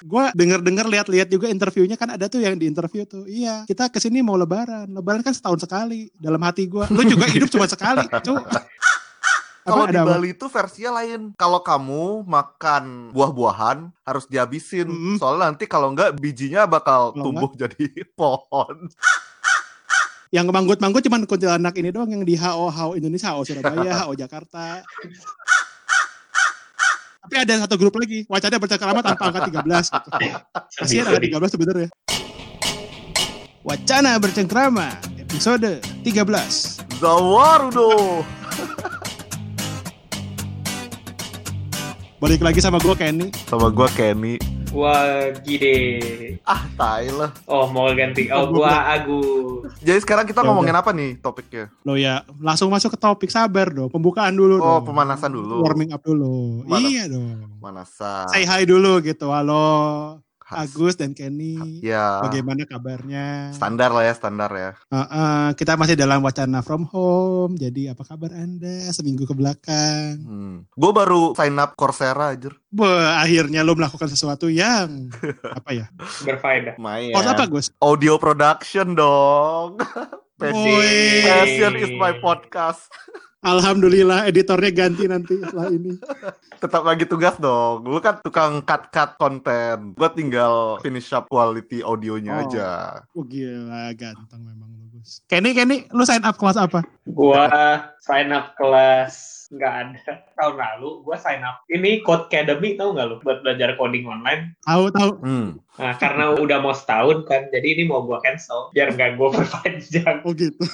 Gue denger-denger lihat-lihat juga interviewnya kan ada tuh yang di interview tuh. Iya, kita ke sini mau lebaran. Lebaran kan setahun sekali. Dalam hati gue, lu juga hidup cuma sekali. Cu. Kalau di? Bali itu versinya lain. Kalau kamu makan buah-buahan harus dihabisin. Mm-mm. Soalnya nanti kalau enggak bijinya bakal Kalau tumbuh jadi pohon. Yang manggut-manggut cuman kuntilanak ini doang yang di HO HO Indonesia, HO Surabaya, HO Jakarta. Tapi ada satu grup lagi, wacana bercengkrama tanpa angka 13 gitu. Kasihan ada 13 sebenarnya. Wacana bercengkrama episode 13. Zawarudo. Balik lagi sama gue Kenny. Sama gua Kenny. Wah, gede. Ah, tai lah. Oh, mau ganti. Oh, gua Agus. Jadi sekarang kita Ya ngomongin apa nih topiknya? Lo ya langsung masuk ke topik sabar dong. Pembukaan dulu Oh, dong. pemanasan dulu. Warming up dulu. Mana- Iya dong. Manasa. Say hi dulu gitu. Halo Has- Agus dan Kenny. Ya. Bagaimana kabarnya? Standar lah ya, standar ya. Heeh, kita masih dalam wacana from home. Jadi apa kabar Anda seminggu ke belakang? Hmm. Gue baru sign up Coursera aja. Wah, akhirnya lo melakukan sesuatu yang apa ya? Berfaedah. Kos apa Gus? Audio production dong. Passion, passion is my podcast. Alhamdulillah editornya ganti nanti setelah ini. Tetap lagi tugas dong. Lu kan tukang cut-cut konten. Gue tinggal finish up quality audionya Oh. aja. Wah gila ganteng memang lu Gus. Kenny, Kenny, lu sign up kelas apa? Gua sign up kelas nggak ada tahun lalu. Gua sign up ini Code Academy tahu nggak lu buat belajar coding online. Tahu tahu. Hmm. Nah, karena udah mau setahun kan, jadi ini mau gua cancel biar nggak gua perpanjang. Oh gitu.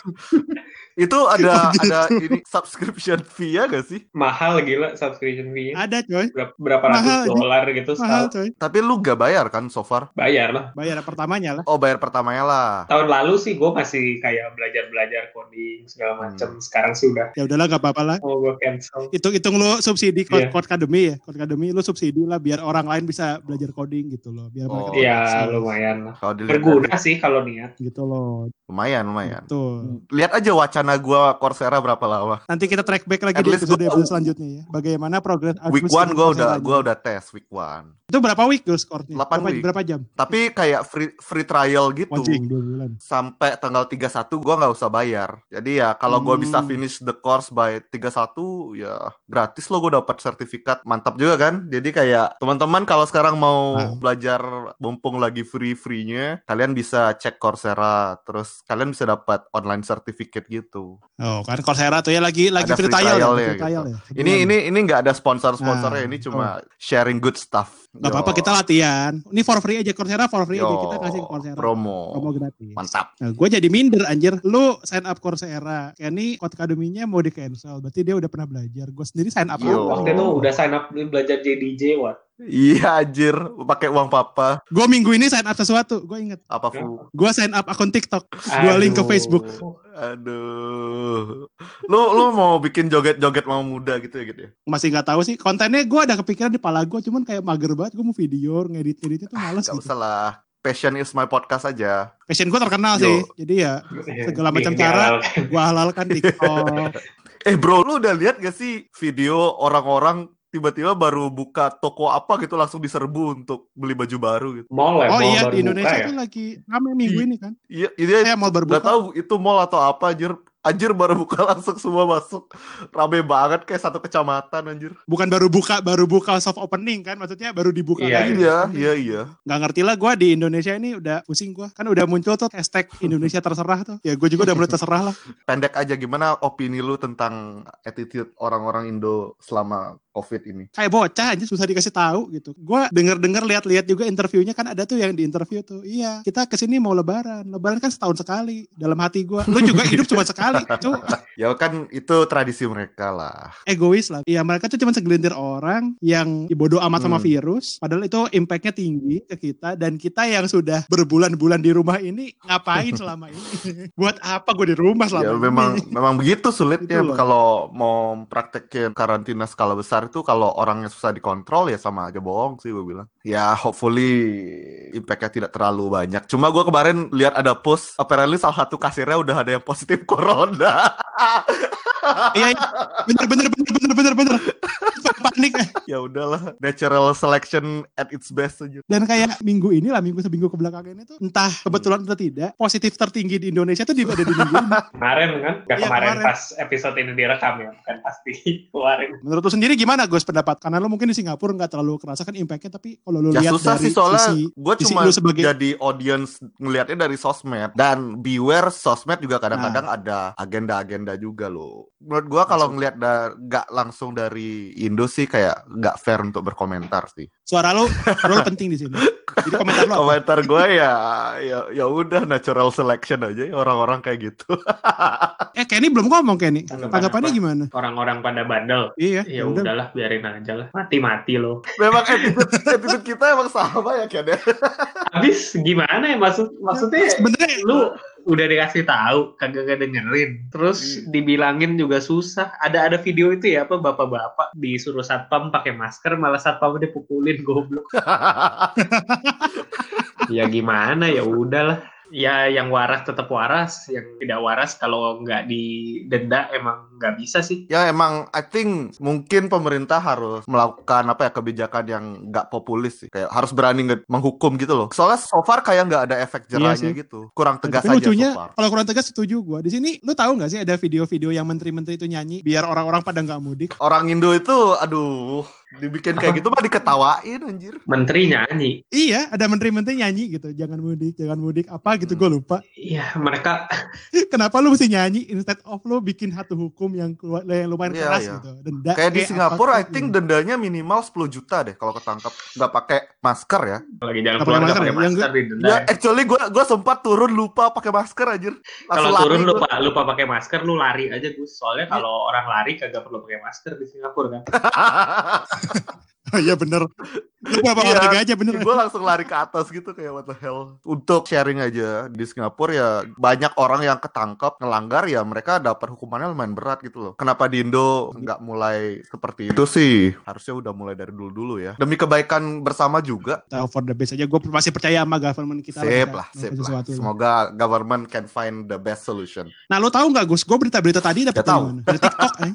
Itu ada Oh, gitu. ada ini subscription fee ya gak sih? Mahal gila subscription fee. Ada coy. Berapa, berapa Mahal, ratus dolar gitu Mahal setahun. coy. Tapi lu gak bayar kan so far? Bayar lah. Bayar pertamanya lah. Oh bayar pertamanya lah. Tahun lalu sih gue masih kayak belajar-belajar coding segala macem. Sekarang sih udah Ya udahlah gak apa-apa lah. mau gue cancel. Hitung-hitung lu subsidi Code, Iya. Code Academy ya. Code Academy lu subsidi lah biar orang lain bisa belajar coding gitu loh. Biar mereka Oh. Iya, bisa. lumayan lah. Kalau Berguna sih kalau niat. gitu loh. lumayan lumayan. Tuh. Lihat aja wacana gua Coursera berapa lama. Nanti kita track back lagi At di episode, gua- episode selanjutnya ya. Bagaimana progres Week one gua udah Coursera-nya. gua udah tes week one. Itu berapa week Gus skornya? 8 berapa, week. berapa jam? Tapi kayak free free trial gitu. Bulan. Sampai tanggal 31 gua nggak usah bayar. Jadi ya kalau gua Hmm. bisa finish the course by 31 ya gratis lo gua dapat sertifikat. Mantap juga kan? Jadi kayak teman-teman kalau sekarang mau Nah. belajar mumpung lagi free-free-nya, kalian bisa cek Coursera terus kalian bisa dapat online certificate gitu. Oh kan Coursera tuh ya lagi lagi Ada free free trial, ya, trial free ya, trial gitu. ya. Ini ini ini nggak ada sponsor-sponsornya, Nah, ini cuma sharing good stuff. Gak apa-apa kita latihan. Ini for free aja Coursera for free aja Yo, kita kasih Coursera. promo. Promo gratis. Mantap. Nah, gue jadi minder anjir. Lu sign up Coursera. Kenny Code Academy-nya mau di cancel. Berarti dia udah pernah belajar. Gue sendiri sign up. Yo. Waktu itu udah sign up belajar JDJ, Wat. Iya anjir, pakai uang papa. Gue minggu ini sign up sesuatu. Gue inget. Apa fu? Gue sign up akun TikTok. Gue link ke. Facebook. Aduh. Lu lu mau bikin joget-joget mau muda gitu ya gitu ya? Masih nggak tahu sih. Kontennya gue ada kepikiran di pala gue. Cuman kayak mager banget. Gue mau video, ngedit-ngeditnya tuh males Gak gitu. usah lah. Passion is my podcast aja. Passion gue terkenal Yo. sih. Jadi ya Segala macam cara. Dihalalkan. gue halalkan TikTok. Eh bro, lu udah lihat gak sih video orang-orang tiba-tiba baru buka toko apa gitu langsung diserbu untuk beli baju baru gitu. Mall ya, Oh mall iya baru di Indonesia ya? tuh lagi rame minggu ini kan. Iya, iya. Saya mau Gak berbuka. tahu itu mall atau apa anjir. Anjir baru buka langsung semua masuk. Rame banget kayak satu kecamatan anjir. Bukan baru buka, baru buka soft opening kan. Maksudnya baru dibuka Iya, lagi. Iya, iya, iya. Nggak ngerti lah gue di Indonesia ini udah pusing gue. Kan udah muncul tuh hashtag Indonesia terserah tuh. Ya gue juga udah mulai terserah lah. Pendek aja gimana opini lu tentang attitude orang-orang Indo selama COVID ini? Kayak bocah aja susah dikasih tahu gitu. Gue denger-denger lihat-lihat juga interviewnya kan ada tuh yang di interview tuh. Iya kita ke sini mau lebaran. Lebaran kan setahun sekali. Dalam hati gue. Lu juga hidup cuma sekali. Cu. Ya kan itu tradisi mereka lah. egois lah. Iya mereka tuh cuma segelintir orang yang bodoh amat sama Hmm. virus. Padahal itu impactnya tinggi ke kita dan kita yang sudah berbulan-bulan di rumah ini ngapain selama ini? Buat apa gue di rumah selama Ya ini? memang memang begitu sulitnya Itu loh. kalau mau praktekin karantina skala besar itu kalau orangnya susah dikontrol ya sama aja bohong sih gue bilang. Ya hopefully impactnya tidak terlalu banyak. Cuma gue kemarin lihat ada post apparently salah satu kasirnya udah ada yang positif corona. Iya, iya. bener bener bener bener bener bener. Panik ya udahlah natural selection at its best aja dan kayak minggu ini lah minggu seminggu kebelakangan ini tuh entah kebetulan atau tidak positif tertinggi di Indonesia tuh di ada di minggu ini Kemarin kan? Gak Iya, kemarin, kemarin. pas episode ini direkam ya. Kan pasti kemarin. menurut lu sendiri gimana Gus pendapat karena lu mungkin di Singapura nggak terlalu kerasa kan impactnya tapi kalau lu ya lihat susah dari sih soalnya sisi gue sisi cuma lu sebagai jadi audience ngelihatnya dari sosmed dan beware sosmed juga Nah. kadang-kadang ada agenda-agenda juga loh menurut gue kalau ngelihat da- nggak langsung dari Indo sih kayak nggak fair untuk berkomentar sih suara lu role penting di sini jadi komentar lu apa? komentar gue ya ya ya udah natural selection aja ya orang-orang kayak gitu eh Kenny belum ngomong Kenny Tanggapan tanggapannya apa? gimana Orang-orang pada bandel. iya Ya udah. udahlah, biarin aja lah. Mati-mati loh. memang attitude, attitude kita emang sama ya Ken ya Habis gimana ya maksud maksudnya sebenarnya lu udah dikasih tahu kagak gak dengerin terus dibilangin juga susah. Ada ada video itu ya apa bapak-bapak disuruh satpam pakai masker malah satpam dipukulin goblok. Ya gimana ya udahlah ya yang waras tetap waras yang tidak waras kalau nggak didenda emang nggak bisa sih Ya emang I think mungkin pemerintah harus melakukan apa ya kebijakan yang nggak populis sih kayak harus berani menghukum gitu loh. Soalnya so far kayak nggak ada efek Iya jerahnya sih. gitu. Kurang tegas Tapi aja lucunya so far. kalau kurang tegas setuju gua. Di sini lu tahu nggak sih ada video-video yang menteri-menteri itu nyanyi biar orang-orang pada nggak mudik. Orang Indo itu aduh dibikin kayak gitu mah diketawain anjir. menteri nyanyi Iya, ada menteri-menteri nyanyi gitu. Jangan mudik, jangan mudik. Apa gitu gue lupa. ya mereka Kenapa lu mesti nyanyi instead of lu bikin satu hukum yang, keluar, yang lumayan Iya, keras iya. gitu. Denda Kayak di apa Singapura I think gitu. dendanya minimal 10 juta deh kalau ketangkap nggak pakai masker ya. lagi jalan Nggak keluar pakai nggak masker pakai ya? Yang masker didenda Ya actually gua gua sempat turun lupa pakai masker anjir. Kalau turun gua. lupa lupa pakai masker, lu lari aja Gus. Soalnya kalau orang lari kagak perlu pakai masker di Singapura kan. Oh, iya bener. Lu bawa Iya. olahraga aja bener. gue langsung lari ke atas gitu kayak what the hell untuk sharing aja di Singapura ya banyak orang yang ketangkep ngelanggar ya mereka dapat hukumannya lumayan berat gitu loh kenapa di Indo nggak mulai seperti itu sih harusnya udah mulai dari dulu dulu ya demi kebaikan bersama juga Kita for the best aja. Gue masih percaya sama government kita. sip lah sip lah semoga government can find the best solution Nah lu tahu nggak Gus? Gue berita-berita tadi dapat tahu. dari TikTok. Eh.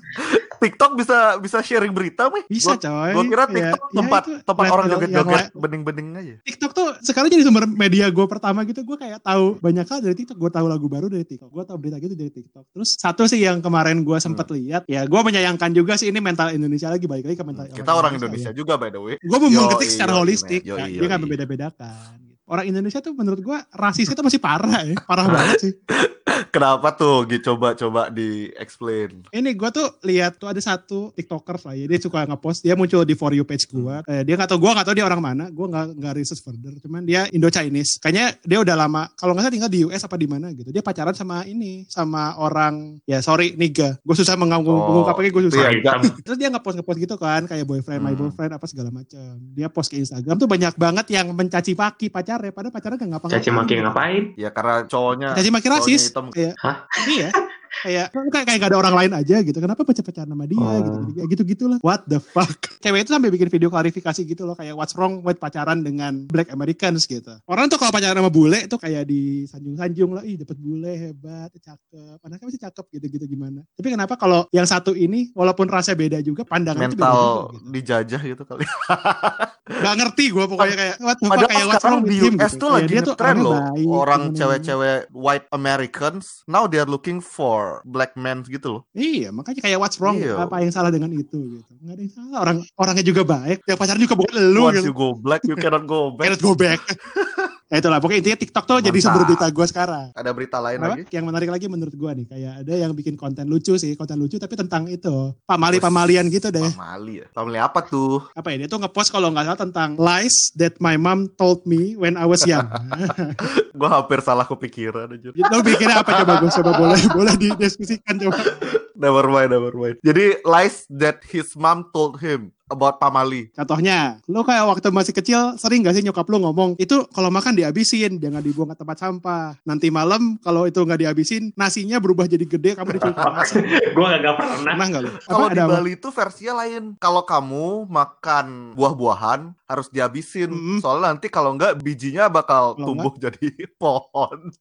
TikTok bisa bisa sharing berita nih Bisa coy. Gue kira Ya, TikTok ya tempat itu tempat level orang joget-joget bening-bening aja. TikTok tuh sekarang jadi sumber media gue pertama gitu. Gue kayak tahu banyak hal dari TikTok. Gue tahu lagu baru dari TikTok. Gue tahu berita gitu dari TikTok. Terus satu sih yang kemarin gue sempat Hmm. lihat. Ya gue menyayangkan juga sih ini mental Indonesia lagi balik lagi ke mental. Kita orang Indonesia juga by the way. Gue mau Yoi, mengkritik secara holistik. yoi, ya, yoi. dia nggak membeda-bedakan. Gitu. Orang Indonesia tuh menurut gue rasisnya tuh masih parah ya. Parah banget sih. Kenapa tuh? Gi coba coba di explain. Ini gue tuh lihat tuh ada satu tiktoker lah ya dia suka ngepost dia muncul di for you page gue eh, dia nggak tahu gue nggak tahu dia orang mana gue nggak nggak research further cuman dia Indo Chinese kayaknya dia udah lama kalau nggak salah tinggal di US apa di mana gitu dia pacaran sama ini sama orang ya sorry niga gue susah Oh, mengungkapnya gue susah iya, Hitam. terus dia ngepost ngepost gitu kan kayak boyfriend my Hmm. boyfriend apa segala macam dia post ke Instagram tuh banyak banget yang mencaci maki pacarnya padahal pacarnya nggak ngapa Caci maki ngapain? Ya karena cowoknya caci maki cowoknya rasis hitam. kayak Hah? iya kayak kayak kayak gak ada orang lain aja gitu kenapa pacar-pacaran sama dia Oh. gitu gitu gitu gitulah what the fuck cewek itu sampai bikin video klarifikasi gitu loh kayak what's wrong with pacaran dengan black Americans gitu orang tuh kalau pacaran sama bule tuh kayak disanjung-sanjung lah ih dapet bule hebat cakep anaknya masih cakep gitu-gitu gimana tapi kenapa kalau yang satu ini walaupun rasanya beda juga pandangannya tuh beda mental juga, gitu. dijajah gitu kali. Gak ngerti gue pokoknya kayak what the fuck kayak what's sekarang wrong di with him US gitu. tuh lagi dia tuh loh. baik, Orang gimana-gimana. cewek-cewek white Americans now they are looking for black men gitu loh. Iya, makanya kayak what's wrong? Iya. Apa yang salah dengan itu gitu. Nggak ada yang salah. Orang orangnya juga baik. Yang pacaran juga bukan lu Once gitu. you go black you cannot go back. Cannot go back. ya itulah, pokoknya intinya TikTok tuh jadi Mantap. sumber berita gue sekarang. Ada berita lain Kenapa? lagi? Yang menarik lagi menurut gue nih, kayak ada yang bikin konten lucu sih, konten lucu tapi tentang itu, pamali-pamalian gitu deh. Pamali ya. Pamali apa tuh? Apa ya, dia tuh ngepost kalau nggak salah tentang lies that my mom told me when I was young. Gua hampir salah kepikiran aja. Lo bikinnya apa coba gue? Coba boleh boleh didiskusikan coba. Never mind, never mind. Jadi lies that his mom told him about Pamali. Contohnya, lo kayak waktu masih kecil sering gak sih nyokap lo ngomong itu kalau makan dihabisin, jangan dibuang ke tempat sampah. Nanti malam kalau itu nggak dihabisin, nasinya berubah jadi gede, kamu dicuci. Gue gak pernah. Pernah nggak lo? Kalau Apa di? Bali itu versinya lain. Kalau kamu makan buah-buahan harus dihabisin. Mm-mm. Soalnya nanti kalau enggak bijinya bakal Kalau tumbuh jadi pohon.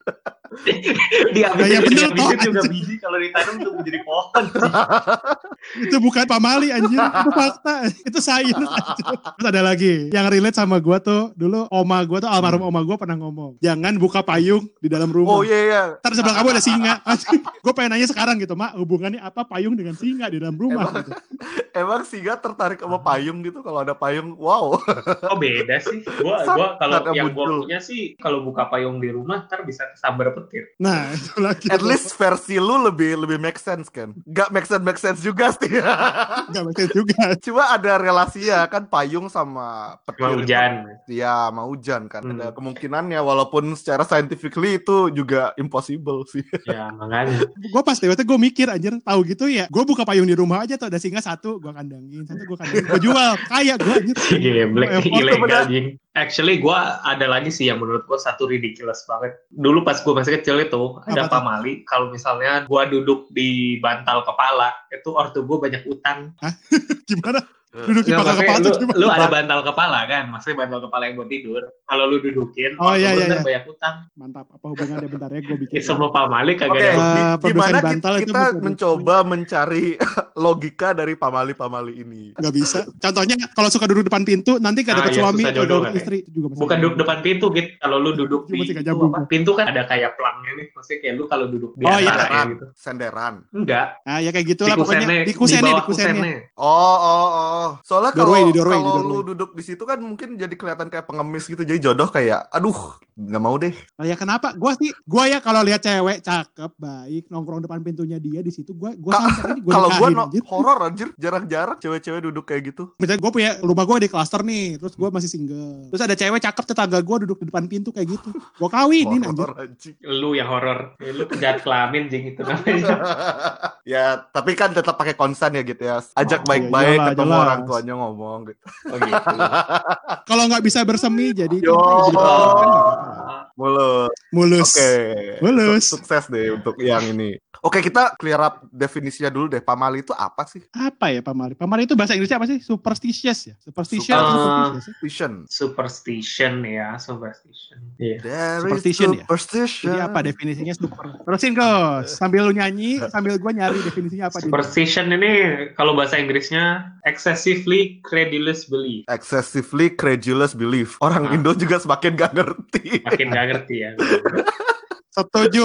Dihabisin, Ya, ya bener, dihabisin toh. juga biji kalau ditanam tuh menjadi pohon. Itu bukan pamali anjir, itu fakta. Itu science aja. Terus ada lagi yang relate sama gua tuh dulu oma gua tuh almarhum oma gua pernah ngomong, jangan buka payung di dalam rumah. Oh iya iya. Ntar sebelah kamu ada singa. gue pengen nanya sekarang gitu, Mak, hubungannya apa payung dengan singa di dalam rumah? Emang- gitu. Emang singa tertarik sama payung gitu kalau ada payung. Wow. Oh beda sih. Gua Sangat gua kalau yang gua muncul. punya sih kalau buka payung di rumah ntar bisa kesambar petir. Nah, itu lagi. At least versi lu lebih lebih make sense kan. Gak make sense make sense juga sih. Gak bisa juga. Cuma ada relasi ya kan payung sama petir. Itu- hujan. Ya mau hujan kan. Hmm. Ada kemungkinannya walaupun secara scientifically itu juga impossible sih. Ya makanya. Gue pas dewasa gue mikir anjir, tahu gitu ya. Gue buka payung di rumah aja tuh ada singa satu, gue kandangin, satu gue kandangin, gue jual. Kaya gue anjir. Ilegal bener. anjing. Actually gua ada lagi sih yang menurut gua satu ridiculous banget. Dulu pas gua masih kecil itu ada Apa pamali kalau misalnya gua duduk di bantal kepala itu ortu gua banyak utang. Gimana? Duduk di Nggak, pangkal maksudnya kepala lu, lu ada bantal kepala kan, maksudnya bantal kepala yang buat tidur. Kalau lu dudukin, Oh, iya, iya, iya. banyak utang. Mantap, apa hubungannya bentar ya gue bikin. Ya, semua pamali kagak Oke, ada. Eh, produsen gimana kita, bantal itu kita bukan- mencoba mencari logika dari pamali-pamali ini? Gak bisa. Contohnya kalau suka duduk depan pintu, nanti gak Ah, dapet iya, suami atau kan ya? istri. Itu juga masih Bukan duduk depan pintu gitu. Kalau lu duduk di pintu kan ada kayak pelangnya nih. Maksudnya kayak lu kalau duduk di Oh, iya. Senderan, gitu. senderan. Enggak. Nah ya kayak Di gitulah pokoknya. Di kusennya, di kusennya. Oh, oh, oh. Soalnya kalau kalau lu duduk di situ kan mungkin jadi kelihatan kayak pengemis gitu. Jadi jodoh kayak, aduh, nggak mau deh. Nah, ya kenapa? Gua sih, gua ya kalau lihat cewek cakep, baik, nongkrong depan pintunya dia di situ, gua gua gua Kalau gua no, anjir. horor anjir, jarang-jarang cewek-cewek duduk kayak gitu. Misalnya gue punya rumah gue di klaster nih, terus gue masih single. Terus ada cewek cakep tetangga gue duduk di depan pintu kayak gitu. Gue kawinin anjir. Horor anjing. Lu yang horor. Ya, Lu penjahat kelamin jing itu namanya. ya, tapi kan tetap pakai konsen ya gitu ya. Ajak Oh, baik-baik iya, ketemu jelas. Orang tuanya ngomong gitu. Oh gitu. Kalau nggak bisa bersemi jadi Yo. kan. Mulus. mulus. Oke. Mulus. Su- Sukses deh untuk yang ini. Oke, kita clear up definisinya dulu deh. Pamali itu apa sih? Apa ya pamali? Pamali itu bahasa Inggrisnya apa sih? Superstitious ya? Superstitious ya? Vision. Superstition ya, superstition. Iya. There is Superstition ya? superstition. Jadi apa definisinya super? Terusin Gos. Sambil lu nyanyi, sambil gue nyari definisinya apa. Superstition ini kalau bahasa Inggrisnya excessively credulous belief. Excessively credulous belief. Orang Ah. Indo juga semakin gak ngerti. Makin gak ngerti ya. Setuju.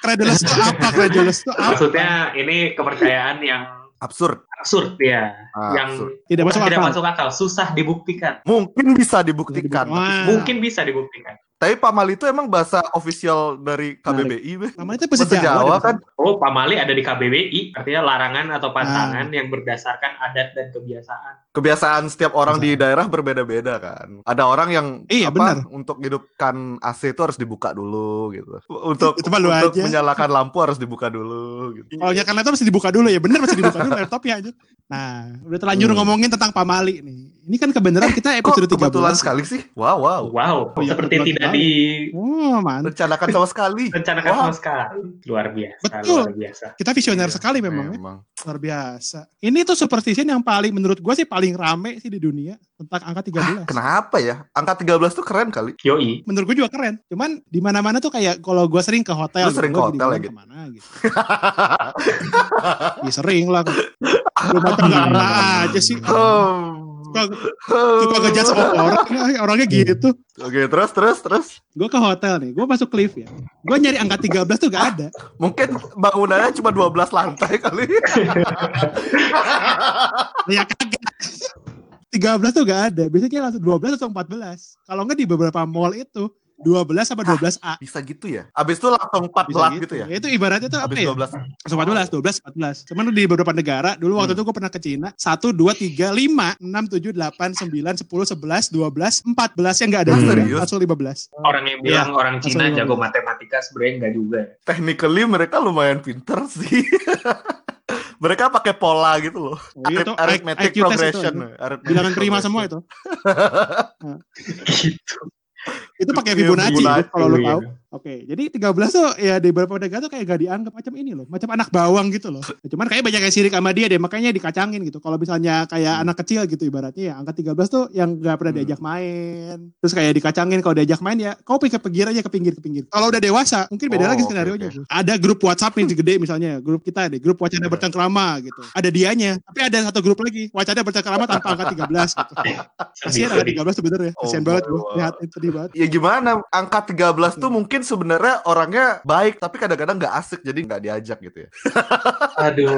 Credulous itu apa? Credulous itu apa? Maksudnya ini kepercayaan yang Absurd. absurd ya, Ah, yang absurd. Tidak masuk tidak akal. masuk akal, susah dibuktikan. Mungkin bisa dibuktikan. Wah. Mungkin bisa dibuktikan. Tapi pamali itu emang bahasa official dari KBBI? Pamali itu bahasa Jawa. Jawa kan? Oh, pamali ada di KBBI, artinya larangan atau Ah. pantangan yang berdasarkan adat dan kebiasaan. Kebiasaan setiap orang di daerah berbeda-beda kan. Ada orang yang Iya, apa, benar. untuk hidupkan AC itu harus dibuka dulu gitu. Untuk Itu untuk aja. menyalakan lampu harus dibuka dulu gitu. Kalau nyalakan laptop mesti dibuka dulu ya, bener mesti dibuka dulu laptopnya aja. Nah, udah terlanjur Hmm. ngomongin tentang pamali nih. Ini kan kebenaran kita Kok episode 13. kebetulan sekali sih? Wow, wow. Wow, Oh, iya, seperti kebetulan tidak sekali. Oh, mantap. Rencanakan sama sekali. direncanakan Wow. sama sekali. Luar biasa, Betul. luar biasa. Kita visioner Iya, sekali memang ya. Memang. Luar biasa. Ini tuh superstition yang paling menurut gua sih paling rame sih di dunia tentang angka 13. Kenapa ya? Angka 13 tuh keren kali. Yoi. Menurut gua juga keren. Cuman di mana-mana tuh kayak kalau gua sering ke hotel, Lu sering gua ke hotel ya, bilang Git? ke mana gitu. ya sering lah. Lu nggak pernah aja sih. Suka, suka ngejudge orang, ya, orangnya gitu. Oke, terus terus terus. Gue ke hotel nih, gue masuk lift ya. Gue nyari angka 13 tuh gak ada. Mungkin bangunannya cuma 12 lantai kali. Ya kagak. 13 tuh gak ada. Biasanya langsung 12 atau 14. Kalau nggak di beberapa mall itu 12 sama 12A. Bisa gitu ya? Abis itu langsung 14 Bisa gitu, ya? Itu ibaratnya tuh apa Abis ya? 12. Langsung 14, 12, 14. Cuman di beberapa negara, dulu waktu Hmm. itu gue pernah ke Cina, 1, 2, 3, 5, 6, 7, 8, 9, 10, 11, 12, 14 yang gak ada. Hmm, juga. serius? Langsung 15. Orang yang bilang orang langsung Cina jago belas. matematika sebenarnya enggak juga. Technically mereka lumayan pinter sih. mereka pakai pola gitu loh. Oh, iya, itu Arithmetic IQ test itu progression. Arithmetic Bilangan prima semua itu. gitu. Itu pakai Fibonacci, Fibonacci, kalau Iya. tahu. Oke, jadi 13 tuh ya di beberapa negara tuh kayak gak dianggap macam ini loh, macam anak bawang gitu loh. Cuman kayak banyak yang sirik sama dia deh, makanya dikacangin gitu. Kalau misalnya kayak anak kecil gitu ibaratnya ya, angka 13 tuh yang gak pernah Hmm. diajak main. Terus kayak dikacangin kalau diajak main ya, kau pikir pinggir aja ke pinggir ke pinggir. Kalau udah dewasa, mungkin beda Oh, lagi skenario nya. oke. Ada grup WhatsApp nih gede misalnya, grup kita deh, grup wacana Iya. bercengkrama gitu. Ada dianya, tapi ada satu grup lagi, wacana bercengkrama tanpa angka 13 gitu. Kasihan angka 13 sebenarnya, Oh, kasihan banget gue, lihat sedih banget. Ya gimana? Angka 13 tuh mungkin sebenarnya orangnya baik tapi kadang-kadang nggak asik jadi nggak diajak gitu ya. Aduh.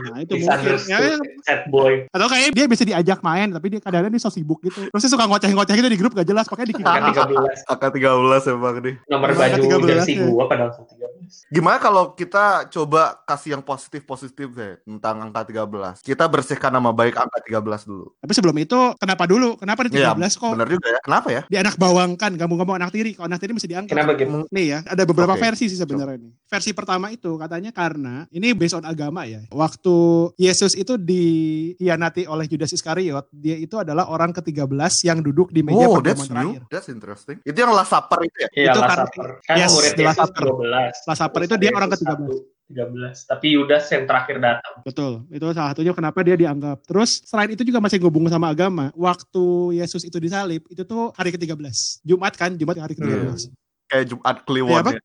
Nah, itu mungkin. Ya, Sad boy. Atau kayak dia bisa diajak main, tapi dia kadang-kadang dia so sibuk gitu. Terus dia suka ngoceh-ngoceh gitu di grup gak jelas, makanya di Angka 13. Angka 13 emang nih. Nomor Angka baju 13 jersey ya. gua pada angka 13. Gimana kalau kita coba kasih yang positif-positif deh tentang angka 13. Kita bersihkan nama baik angka 13 dulu. Tapi sebelum itu, kenapa dulu? Kenapa di Iya, 13 kok Bener juga ya. Kenapa ya? di anak bawang kan? Gak mau ngomong anak tiri. Kalau anak tiri mesti diangkat. Kenapa gitu? Nih ya, ada beberapa Oke. versi sih sebenarnya nih. Versi pertama itu katanya karena ini based on agama ya. Waktu Yesus itu dihianati oleh Judas Iskariot, dia itu adalah orang ke-13 yang duduk di meja Oh, pertemuan that's terakhir. new. That's interesting. Itu yang last supper itu ya? Iya, Itu Last Supper. Kan Yes, murid The Last Yesus Supper. 12. Last Supper itu dia orang Yesus ke-13. 1, 13. Tapi Yudas yang terakhir datang. Betul, itu salah satunya kenapa dia dianggap. Terus selain itu juga masih ngubung sama agama. Waktu Yesus itu disalib, itu tuh hari ke-13. Jumat kan, Jumat hari ke-13. Kayak Jumat Iya, Kliwon apa? ya.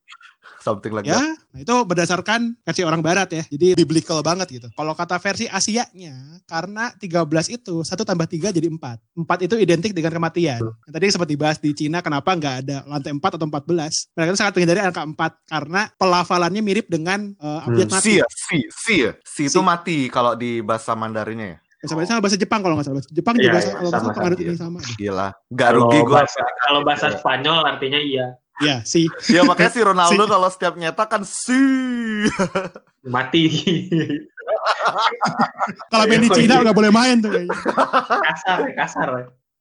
Something like Ya, that. nah itu berdasarkan versi orang barat ya. Jadi biblical banget gitu. Kalau kata versi Asianya, karena 13 itu 1 tambah 3 jadi 4. 4 itu identik dengan kematian. Yang tadi sempat dibahas di Cina kenapa nggak ada lantai 4 atau 14. Mereka itu sangat menghindari angka 4 karena pelafalannya mirip dengan uh, abjad Hmm, mati. Si ya, si, si ya. Si itu Si. mati kalau di bahasa Mandarinnya ya. Sama, sama bahasa Jepang kalau nggak salah. Bahasa Jepang Iya, juga iya, kalau nggak sama, salah pengadut sama. ini sama. deh. Gila. Gak rugi gue. bahasa, kalau bahasa Spanyol artinya iya. Ya, si Ya makanya si Ronaldo Si. kalau setiap nyetak kan si. Mati. kalau main di Iya, Cina iya. nggak boleh main tuh kasar, kasar.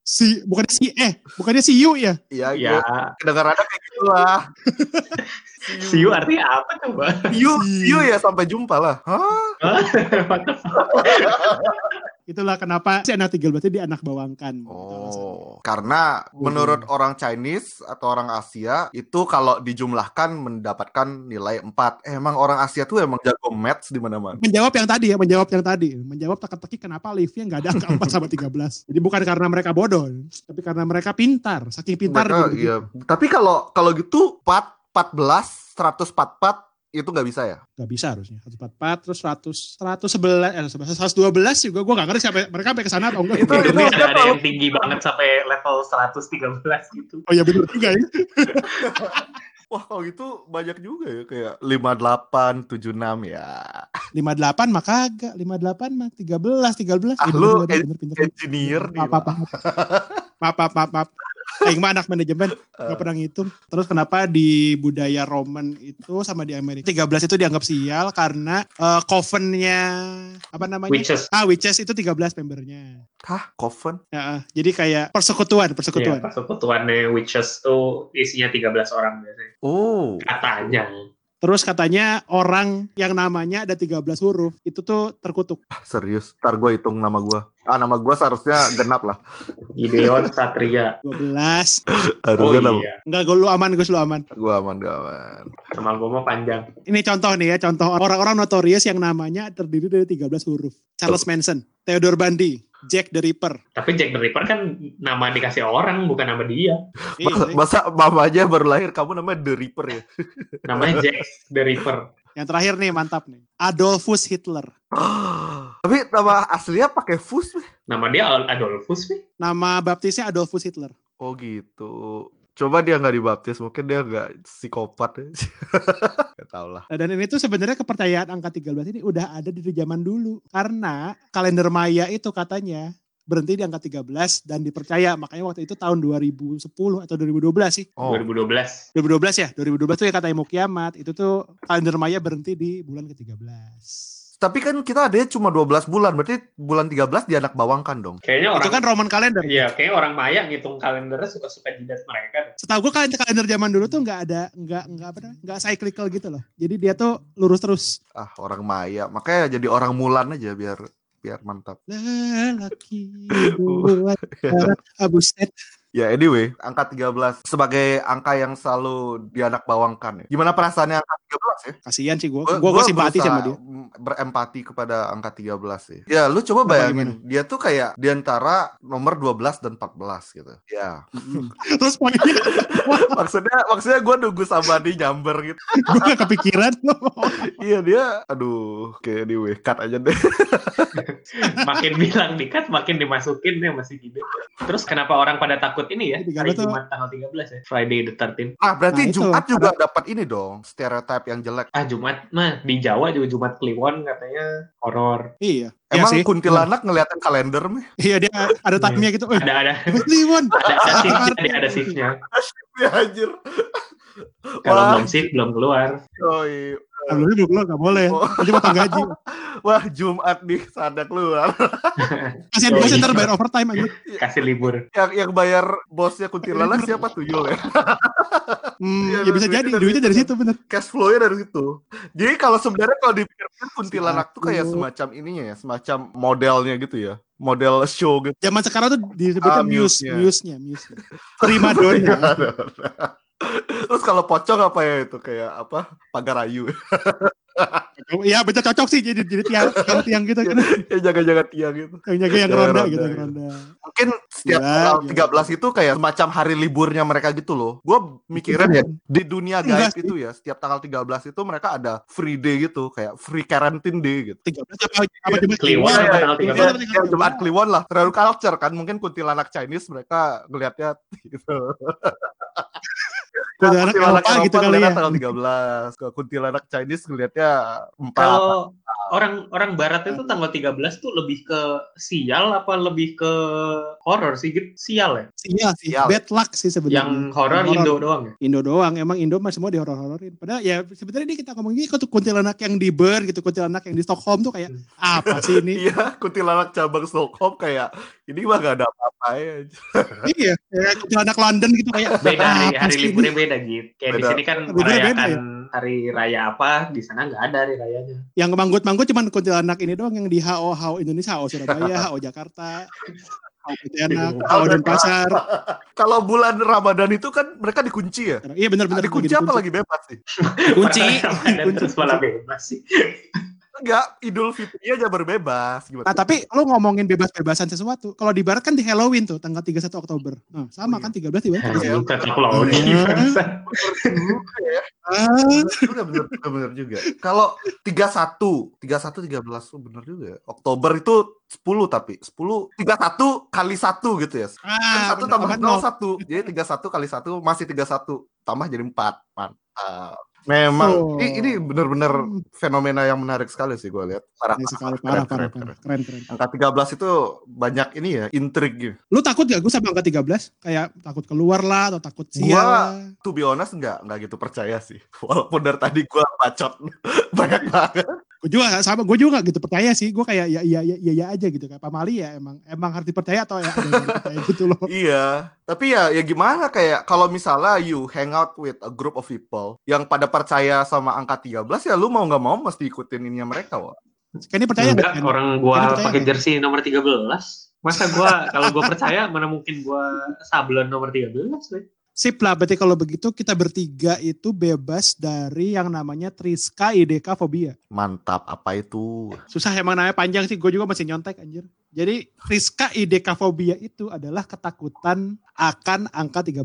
Si bukannya si eh bukannya si Yu ya? Iya, Ya, gue kedengarannya kayak gitu lah. see you artinya apa coba? You, Si. you ya sampai jumpa lah. Hah? Itulah kenapa si anak 13 itu dia anak bawangkan. Gitu. Oh, karena menurut orang Chinese atau orang Asia itu kalau dijumlahkan mendapatkan nilai 4. Eh, emang orang Asia tuh emang jago maths di mana-mana. menjawab yang tadi ya, menjawab yang tadi. Menjawab teka-teki kenapa liftnya nggak ada angka 4 sama 13. Jadi bukan karena mereka bodoh, tapi karena mereka pintar. Saking pintar Mereka, iya. Tapi kalau kalau gitu 4 14 144 itu nggak bisa ya? Gak bisa harusnya. 144 terus 100 111 eh 112 juga gue gak ngerti sampai mereka sampai ke sana atau enggak. Itu- itu- ada, ada yang tinggi banget sampai level 113 gitu. Oh iya bener juga ya. Wah, kalau gitu banyak juga ya kayak 58 76 ya. 58 mah kagak, 58 mah 13, 13. Ah, Eh, lu bener, bener, bener. Engineer nih. Maaf, maaf, maaf. Maaf, maaf. Aing mah anak manajemen, gak pernah ngitung. Terus kenapa di budaya Roman itu sama di Amerika 13 itu dianggap sial karena eh, covennya apa namanya? Witches. Ah, witches itu 13 membernya. Hah, Coven? Ya, eh, jadi kayak persekutuan, Iya, persekutuan. persekutuannya Witches tuh isinya 13 orang biasanya. Oh. Katanya. Terus katanya orang yang namanya ada 13 huruf itu tuh terkutuk. Serius, ntar gue hitung nama gue. Ah, nama gue seharusnya genap lah. Gideon Satria. 12. Oh Harusnya nama iya. Enggak, gue lu aman, gue lu aman. gue aman, gue aman. Nama gue mah panjang. Ini contoh nih ya, contoh orang-orang notorious yang namanya terdiri dari 13 huruf. Charles Manson, Theodore Bundy, Jack the Ripper. Tapi Jack the Ripper kan nama dikasih orang, bukan nama dia. Masa, Iya, masa mamanya baru lahir, kamu namanya The Reaper ya? Namanya Jack the Ripper. yang terakhir nih mantap nih. Adolfus Hitler. Tapi nama aslinya pakai fus. Nama dia Adolfus nih. Nama baptisnya Adolfus Hitler. Oh gitu. Coba dia nggak dibaptis, mungkin dia nggak psikopat ya. Gak tau lah. Nah, dan ini tuh sebenarnya kepercayaan angka 13 ini udah ada dari zaman dulu. Karena kalender Maya itu katanya berhenti di angka 13 dan dipercaya. Makanya waktu itu tahun 2010 atau 2012 sih. Oh, 2012. 2012 ya, 2012 tuh ya katanya mau kiamat. Itu tuh kalender Maya berhenti di bulan ke-13. Tapi kan kita ada cuma 12 bulan, berarti bulan 13 di anak bawang kan dong. Kayaknya orang Itu kan Roman kalender. Iya, kayaknya orang Maya ngitung kalendernya suka-suka jidat mereka. deh. Setahu gue kalender kalender zaman dulu tuh nggak ada nggak nggak apa namanya nggak cyclical gitu loh. Jadi dia tuh lurus terus. Ah, orang Maya. Makanya jadi orang Mulan aja biar biar mantap. Lelaki buat para Ya anyway, angka 13 sebagai angka yang selalu dianak bawangkan ya. Gimana perasaannya angka 13 ya? Kasihan sih gue. Gua- Gue gua simpati sama dia. berempati kepada angka 13 sih. Ya, lu coba bayangin, dia tuh kayak di antara nomor 12 dan 14 gitu. Ya. Terus poinnya maksudnya maksudnya gue nunggu sama di nyamber gitu. gue gak kepikiran iya dia aduh kayak di cut aja deh. makin bilang dikat makin dimasukin ya masih gitu terus kenapa orang pada takut ini ya Tiga hari Jumat tanggal 13 ya Friday the 13 Ah, berarti Nah, itu, Jumat juga dapat ini dong, stereotip yang jelek. ah Jumat mah di Jawa juga Jumat Kliwon katanya horor Iya. Iya Emang sih. kuntilanak ngeliatin kalender meh? Iya dia ada time-nya gitu. Eh, ada ada Kliwon. ada ada shiftnya ada, ada shiftnya Ya anjir. kalau belum shift belum keluar yoi. Alhamdulillah belum keluar gak boleh. Oh. Nanti potong gaji. Wah, Jumat nih sadar keluar. Kasihan Yoi. bosnya ntar bayar overtime aja. kasih libur yang yang bayar bosnya kuntilanak siapa tuyul ya? Hmm, Iya, ya bisa duitnya jadi. dari Duitnya dari situ. bener. Cash flow-nya dari situ. Jadi kalau sebenarnya kalau dipikirkan kuntilanak tuh kayak semacam ininya ya, semacam modelnya gitu ya. Model show gitu. Zaman sekarang tuh disebutnya Ah, muse, muse-nya. muse-nya, muse-nya. Prima donna. Terus kalau pocong apa ya itu kayak apa? Pagarayu. Iya bener cocok sih jadi jadi tiang tiang, tiang gitu kan. ya jaga-jaga tiang gitu. Yang jaga yang ronda ronda, gitu, ronda. Mungkin setiap Gila, tanggal gila. 13 itu kayak semacam hari liburnya mereka gitu loh. Gue mikirin ya di dunia gaib itu ya, setiap tanggal 13 itu mereka ada free day gitu, kayak free quarantine day gitu. 13 apa apa Jumat Kliwon tanggal Iya, 13? tanggal Ya, 13. Jumat Kliwon lah, terlalu culture kan. Mungkin kuntilanak Chinese mereka ngelihatnya gitu. Kuntilanak Eropa gitu kali ya. tanggal 13. Ke kuntilanak Chinese ngelihatnya 4. kalau orang orang barat itu tanggal 13 tuh lebih ke sial apa lebih ke horor sih gitu sial ya Iya sih, Sial. bad luck sih sebenarnya. yang horor Yang Indo doang ya Indo doang, emang Indo mah semua dihoror-hororin. Padahal ya sebenarnya ini kita ngomong ini tuh kuntilanak yang di Bern gitu, kuntilanak yang di Stockholm tuh kayak apa sih ini? Iya, kuntilanak cabang Stockholm kayak ini mah gak ada apa-apa ya. iya, kayak kuntilanak London gitu kayak beda hari apa hari sih liburnya beda gitu kayak di Beda. sini kan beda merayakan ya? hari raya apa di sana nggak ada hari rayanya Yang manggut-manggut cuman kuntilanak ini doang yang di HO HO Indonesia, HO Surabaya, HO Jakarta, HO Pontianak, HO Denpasar. Kalau bulan Ramadan itu kan mereka dikunci ya. Iya benar-benar dikunci apa lagi bebas sih? Kunci. terus malah bebas sih Enggak, Idul Fitri aja berbebas gimana? Nah, tapi lu ngomongin bebas-bebasan sesuatu. Kalau di barat kan di Halloween tuh tanggal 31 Oktober. Nah, sama Oh, kan 13 di barat. Iya. Lagi Iya. bangsa. Ah, Bener, bener, bener, bener juga. Kalau 31, 31 13 oh, bener juga. ya. Oktober itu 10 tapi 10 31 kali 1 gitu ya. Kan ah, 1 bener, tambah obat 0 nol. 1. Jadi 31 kali 1 masih 31 tambah jadi 4. Mantap. Memang Oh. ini, ini bener-bener Hmm. fenomena yang menarik sekali sih gue lihat. Parah, Ini sekali parah, parah, keren, parah, keren, parah. Keren, keren. Angka 13 itu banyak ini ya, intrik gitu. Lu takut gak gue sama angka 13? Kayak takut keluar lah atau takut sial Gua- lah. To be honest enggak, enggak gitu percaya sih. Walaupun dari tadi gua bacot banyak banget. Gue juga sama, gue juga gak gitu percaya sih. Gue kayak ya iya iya iya iya aja gitu kayak Pamali ya emang emang harus dipercaya atau ya dipercaya gitu loh. iya, tapi ya ya gimana kayak kalau misalnya you hang out with a group of people yang pada percaya sama angka 13 ya lu mau nggak mau mesti ikutin ininya mereka, wah. Kayaknya percaya Enggak, nggak? Ken? orang gua percaya pakai nggak? jersey nomor 13. Masa gua kalau gua percaya mana mungkin gua sablon nomor 13, weh. Sip lah, berarti kalau begitu kita bertiga itu bebas dari yang namanya Triska IDK Fobia. Mantap, apa itu? Susah emang namanya panjang sih, gue juga masih nyontek anjir. Jadi Triska IDK Fobia itu adalah ketakutan akan angka 13.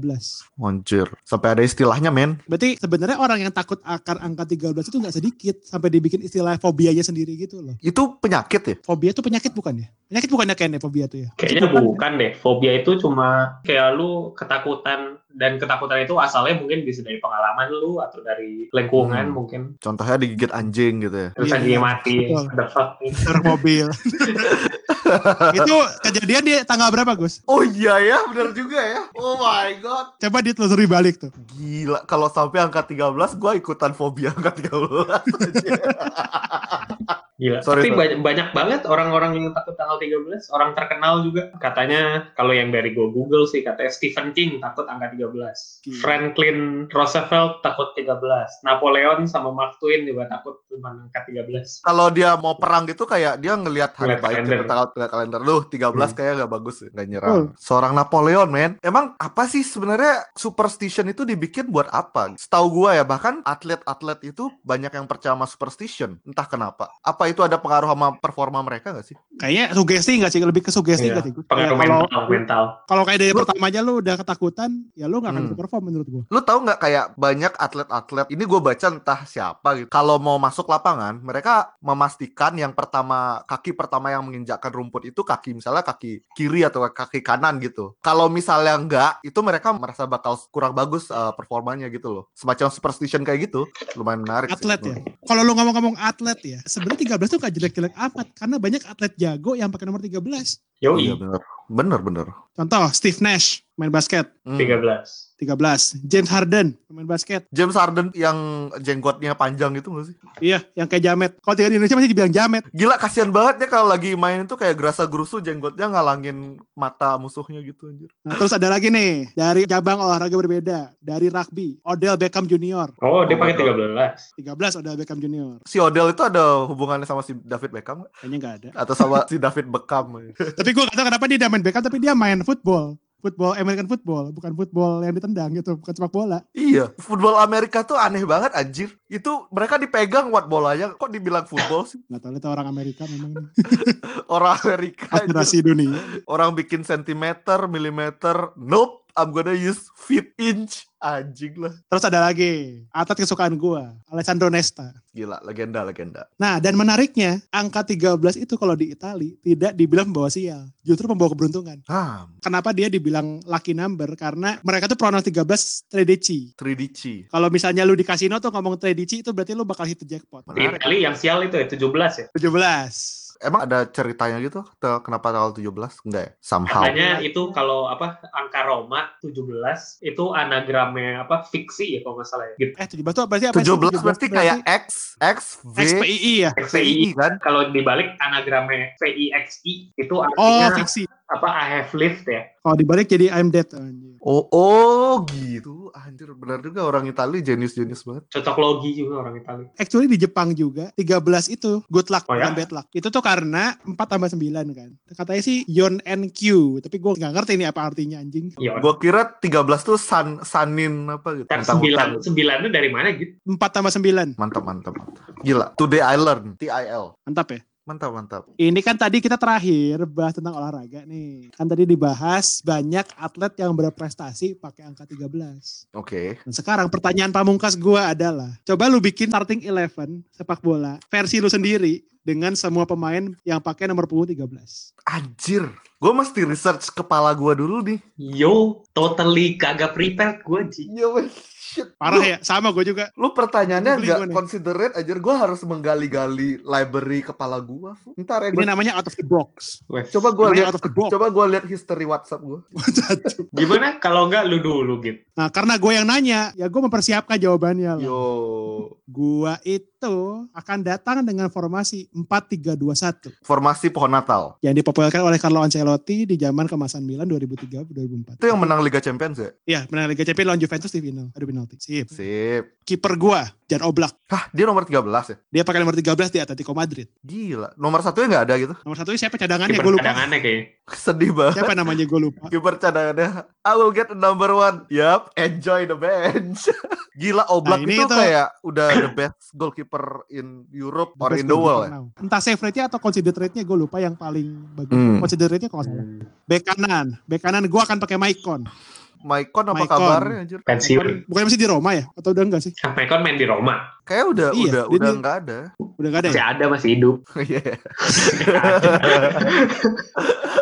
Monjir. Sampai ada istilahnya, men. Berarti sebenarnya orang yang takut akan angka 13 itu nggak sedikit sampai dibikin istilah fobianya sendiri gitu loh. Itu penyakit ya? Fobia itu penyakit bukan ya? Penyakit bukannya kayaknya fobia tuh ya? Kayaknya bukan deh. Fobia itu cuma kayak lu ketakutan dan ketakutan itu asalnya mungkin bisa dari pengalaman lu atau dari lingkungan Hmm. mungkin. Contohnya digigit anjing gitu ya. Terus Iya, anjingnya mati. betul. The fuck. Ter mobil. itu kejadian di tanggal berapa Gus? Oh iya ya, bener juga ya. Oh my god. Coba ditelusuri balik tuh. Gila, kalau sampai angka 13 gua ikutan fobia angka 13. Gila. Sorry, Tapi sorry. banyak, banyak banget orang-orang yang takut tanggal 13. Orang terkenal juga. Katanya kalau yang dari gue Google sih katanya Stephen King takut angka 13. Gila. Franklin Roosevelt takut 13. Napoleon sama Mark Twain juga takut cuma angka 13. Kalau dia mau perang gitu kayak dia ngelihat hari Ngeliat baik kalender. tanggal kalender. Duh, 13 Hmm. kayak gak bagus gak nyerang. Oh. Seorang Napoleon, men. Emang apa sih sebenarnya superstition itu dibikin buat apa? Setahu gua ya, bahkan atlet-atlet itu banyak yang percaya sama superstition. Entah kenapa. Apa itu ada pengaruh sama performa mereka gak sih? Kayaknya sugesti nggak sih? Lebih ke sugesti Iya, nggak sih? Pengaruh Kayak kalau mental, mental. kalau kayak dari Lu- pertama aja lu udah ketakutan, ya lu nggak akan Hmm. perform menurut gua. Lu tahu nggak kayak banyak atlet-atlet ini gue baca entah siapa gitu. Kalau mau masuk lapangan, mereka memastikan yang pertama kaki pertama yang menginjakkan rumput itu kaki misalnya kaki kiri atau kaki kanan gitu. Kalau misalnya enggak, itu mereka merasa bakal kurang bagus uh, performanya gitu loh. Semacam superstition kayak gitu, lumayan menarik. sih. Atlet ya. Kalau lu ngomong-ngomong atlet ya, sebenarnya 13 tuh gak jelek-jelek amat karena banyak atlet jago yang pakai nomor 13. Yoi, Iya bener, bener bener. Contoh Steve Nash main basket Hmm. 13. 13. James Harden main basket. James Harden yang jenggotnya panjang gitu gak sih? Iya, yang kayak jamet. Kalau tinggal di Indonesia masih dibilang jamet. Gila kasihan banget ya kalau lagi main itu kayak gerasa gerusu jenggotnya ngalangin mata musuhnya gitu anjir. Nah, terus ada lagi nih dari cabang olahraga berbeda, dari rugby, Odell Beckham Junior. Oh, dia pakai my God. 13. 13 Odell Beckham Junior. Si Odell itu ada hubungannya sama si David Beckham? Kayaknya nggak ada. atau sama si David Beckham? tapi gue gak tahu kenapa dia main Beckham tapi dia main football. Football American football, bukan football yang ditendang gitu, bukan sepak bola. iya, football Amerika tuh aneh banget anjir. Itu mereka dipegang buat bolanya kok dibilang football sih? Gak tahu itu orang Amerika memang Orang Amerika aspirasi dunia. Orang bikin sentimeter, milimeter, nope, I'm gonna use feet inch. Anjing lah. Terus ada lagi atlet kesukaan gue, Alessandro Nesta. Gila, legenda, legenda. Nah, dan menariknya, angka 13 itu kalau di Itali tidak dibilang membawa sial, justru membawa keberuntungan. Ah, Kenapa dia dibilang lucky number? Karena mereka tuh pronoun 13 tredici. 3DC. Kalau misalnya lu di kasino tuh ngomong tredici itu berarti lu bakal hit the jackpot. Di Menarik. Itali yang sial itu ya 17 ya. 17. Emang ada ceritanya gitu? Kenapa tanggal 17? Enggak ya? Somehow. Katanya itu kalau apa angka Roma 17 itu anagramnya apa fiksi ya kalau nggak salah ya. Gitu. Eh 17 tuh berarti apa sih? 17 berarti kayak X, X, V, XPII ya? XPI kan? kalau dibalik anagramnya VIXI itu Oh, artinya fiksi. Apa I have lived ya. Kalau dibalik jadi I'm dead. Anjir. Oh, oh gitu. Anjir, benar juga orang Itali jenius-jenius banget. Cocok logi juga orang Itali. Actually di Jepang juga 13 itu good luck Oh, ya? bukan bad luck. Itu tuh karena 4 tambah 9 kan. Katanya sih Yon NQ, tapi gue nggak ngerti ini apa artinya anjing. Iya. Gua kira 13 tuh san, sanin apa gitu. Sembilan sembilan itu dari mana gitu? 4 tambah 9. Mantap, mantap, mantap. Gila. Today I learn. TIL. Mantap ya? Mantap, mantap. Ini kan tadi kita terakhir bahas tentang olahraga nih. Kan tadi dibahas banyak atlet yang berprestasi pakai angka 13. Oke. Dan sekarang pertanyaan pamungkas gua adalah, coba lu bikin starting 11 sepak bola versi lu sendiri dengan semua pemain yang pakai nomor punggung 13. Anjir. Gue mesti research kepala gua dulu nih. Yo, totally kagak prepared gue Ji. Iya, weh. Shit. Parah Lu- ya, sama gue juga. Lu pertanyaannya nggak considerate aja. Gue harus menggali-gali library kepala gua. Ntar ya Ini gua, namanya out of the box. coba gue lihat out of the box. coba gue lihat history WhatsApp gue. Gimana kalau enggak lu dulu gitu? nah, karena gue yang nanya, ya gue mempersiapkan jawabannya lah. Yo. Gua itu akan datang dengan formasi 4-3-2-1 Formasi pohon Natal. yang dipopulerkan oleh Carlo Ancelotti di zaman kemasan Milan 2003-2004. Itu yang menang Liga Champions ya? Iya, menang Liga Champions lawan Juventus di final. Adu penalti. Sip. Sip. Kiper gua, Jan Oblak. Hah, dia nomor 13 ya? Dia pakai nomor 13 di Atletico Madrid. Gila. Nomor satunya nggak ada gitu. Nomor satu siapa cadangannya? Gue lupa. cadangannya kayaknya. Sedih banget. Siapa namanya? Gue lupa. Kiper cadangannya. I will get the number one. Yup, enjoy the bench. Gila, Oblak Nah, ini itu tuh- kayak udah the best goalkeeper in Europe or in the world ya. Entah save rate-nya atau consider rate-nya gue lupa yang paling bagus. Hmm. Consider rate-nya kalau salah. Bek kanan. Bek kanan gue akan pakai Maicon. Maicon apa Maicon. kabarnya anjir? Pensiun. Bukan masih di Roma ya? Atau udah enggak sih? Sampai kan main di Roma. Kayak udah Iya, udah udah di- nggak ada. Udah enggak ada Masih ya? ada masih hidup. Iya.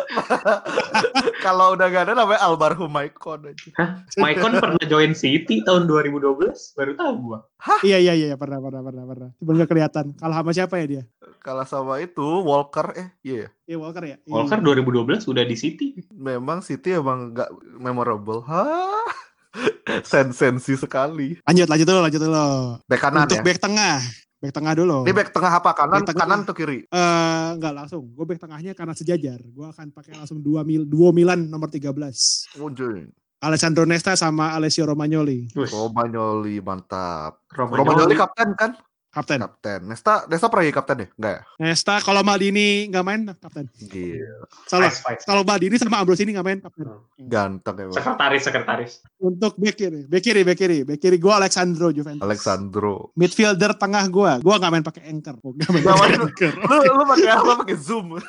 Kalau udah nggak ada namanya almarhum Maicon aja. Maicon pernah join City tahun 2012, baru tahu gua. Iya, iya, iya. Pernah, pernah, pernah, pernah. Cuma nggak kelihatan. Kalah sama siapa ya dia? Kalah sama itu Walker eh iya ya. Iya, Walker ya? Iya. Walker 2012 udah di City. Memang City emang nggak memorable. Hah? Sensensi sekali. Lanjut, lanjut dulu, lanjut dulu. Bek kanan Untuk ya. back tengah. Back tengah dulu. Ini back tengah apa? Kanan, Back tengah. kanan atau kiri? Eh, enggak langsung. Gue back tengahnya karena sejajar. Gue akan pakai langsung dua mil, duo Milan nomor 13. Unjui. Alessandro Nesta sama Alessio Romagnoli. Romagnoli mantap. Romagnoli. Romagnoli kapten kan? Kapten. Kapten. Nesta, Nesta pernah jadi kapten ya? Enggak ya? Nesta kalau Maldini nggak main kapten. Gila. Salah. Vice, vice. Kalau Maldini sama Ambrosini nggak main kapten. Ganteng emang. Sekretaris, sekretaris. Untuk back kiri, back kiri, back kiri, back kiri gue Alexandro Juventus. Alexandro. Midfielder tengah gue, gue nggak main pakai anchor. Gue nggak main Nggak pakai main. anchor. Lu lu pakai apa? Pakai Zoom.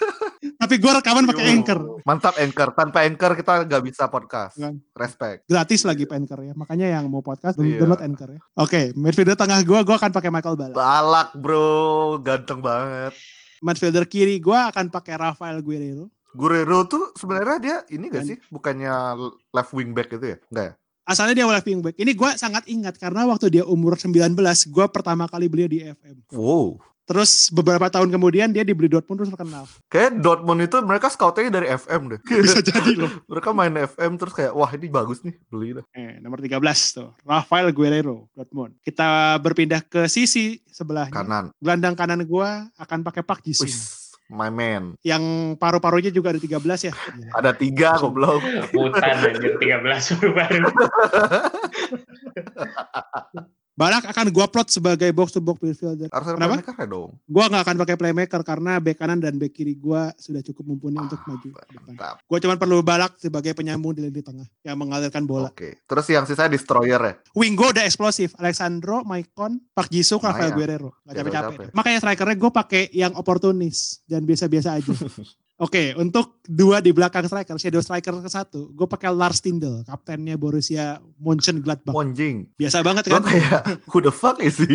Tapi gue rekaman pakai anchor. Mantap anchor. Tanpa anchor kita nggak bisa podcast. Nggak. Respect. Gratis lagi pak anchor ya. Makanya yang mau podcast Iya. download anchor ya. Oke, midfielder tengah gue, gue akan pakai Michael Ballack. Balak bro, ganteng banget. Midfielder kiri gue akan pakai Rafael Guerrero. Guerrero tuh sebenarnya dia ini gak sih? Bukannya left wing back itu ya? Enggak ya? Asalnya dia left wing back. Ini gue sangat ingat karena waktu dia umur 19, gue pertama kali beli di FM. Wow. Terus beberapa tahun kemudian dia dibeli Dortmund terus terkenal. Kayak Dortmund itu mereka scoutnya dari FM deh. Bisa jadi loh. mereka main FM terus kayak wah ini bagus nih beli dah. Eh, nomor 13 tuh. Rafael Guerrero, Dortmund. Kita berpindah ke sisi sebelahnya. Kanan. Gelandang kanan gua akan pakai Pak Jisung. Wis, my man. Yang paru-parunya juga ada 13 ya. Ada tiga goblok. Hutan anjir 13 baru-baru. Barak akan gua plot sebagai box to box midfielder. Harus ada Kenapa? playmaker ya dong. Gua nggak akan pakai playmaker karena back kanan dan back kiri gua sudah cukup mumpuni untuk maju ke depan. Mantap. Gua cuma perlu Barak sebagai penyambung di lini tengah yang mengalirkan bola. Oke. Terus yang sisa destroyer ya. Wing gua udah eksplosif. Alexandro, Maicon, Pak Jisung, Rafael. Guerrero. Gak capek-capek. capek. Makanya strikernya gue pakai yang oportunis dan biasa-biasa aja. Oke, untuk dua di belakang striker, shadow striker ke satu, gue pakai Lars Tindel, kaptennya Borussia Mönchengladbach. Monjing. Biasa banget Lo kan? kayak who the fuck is he?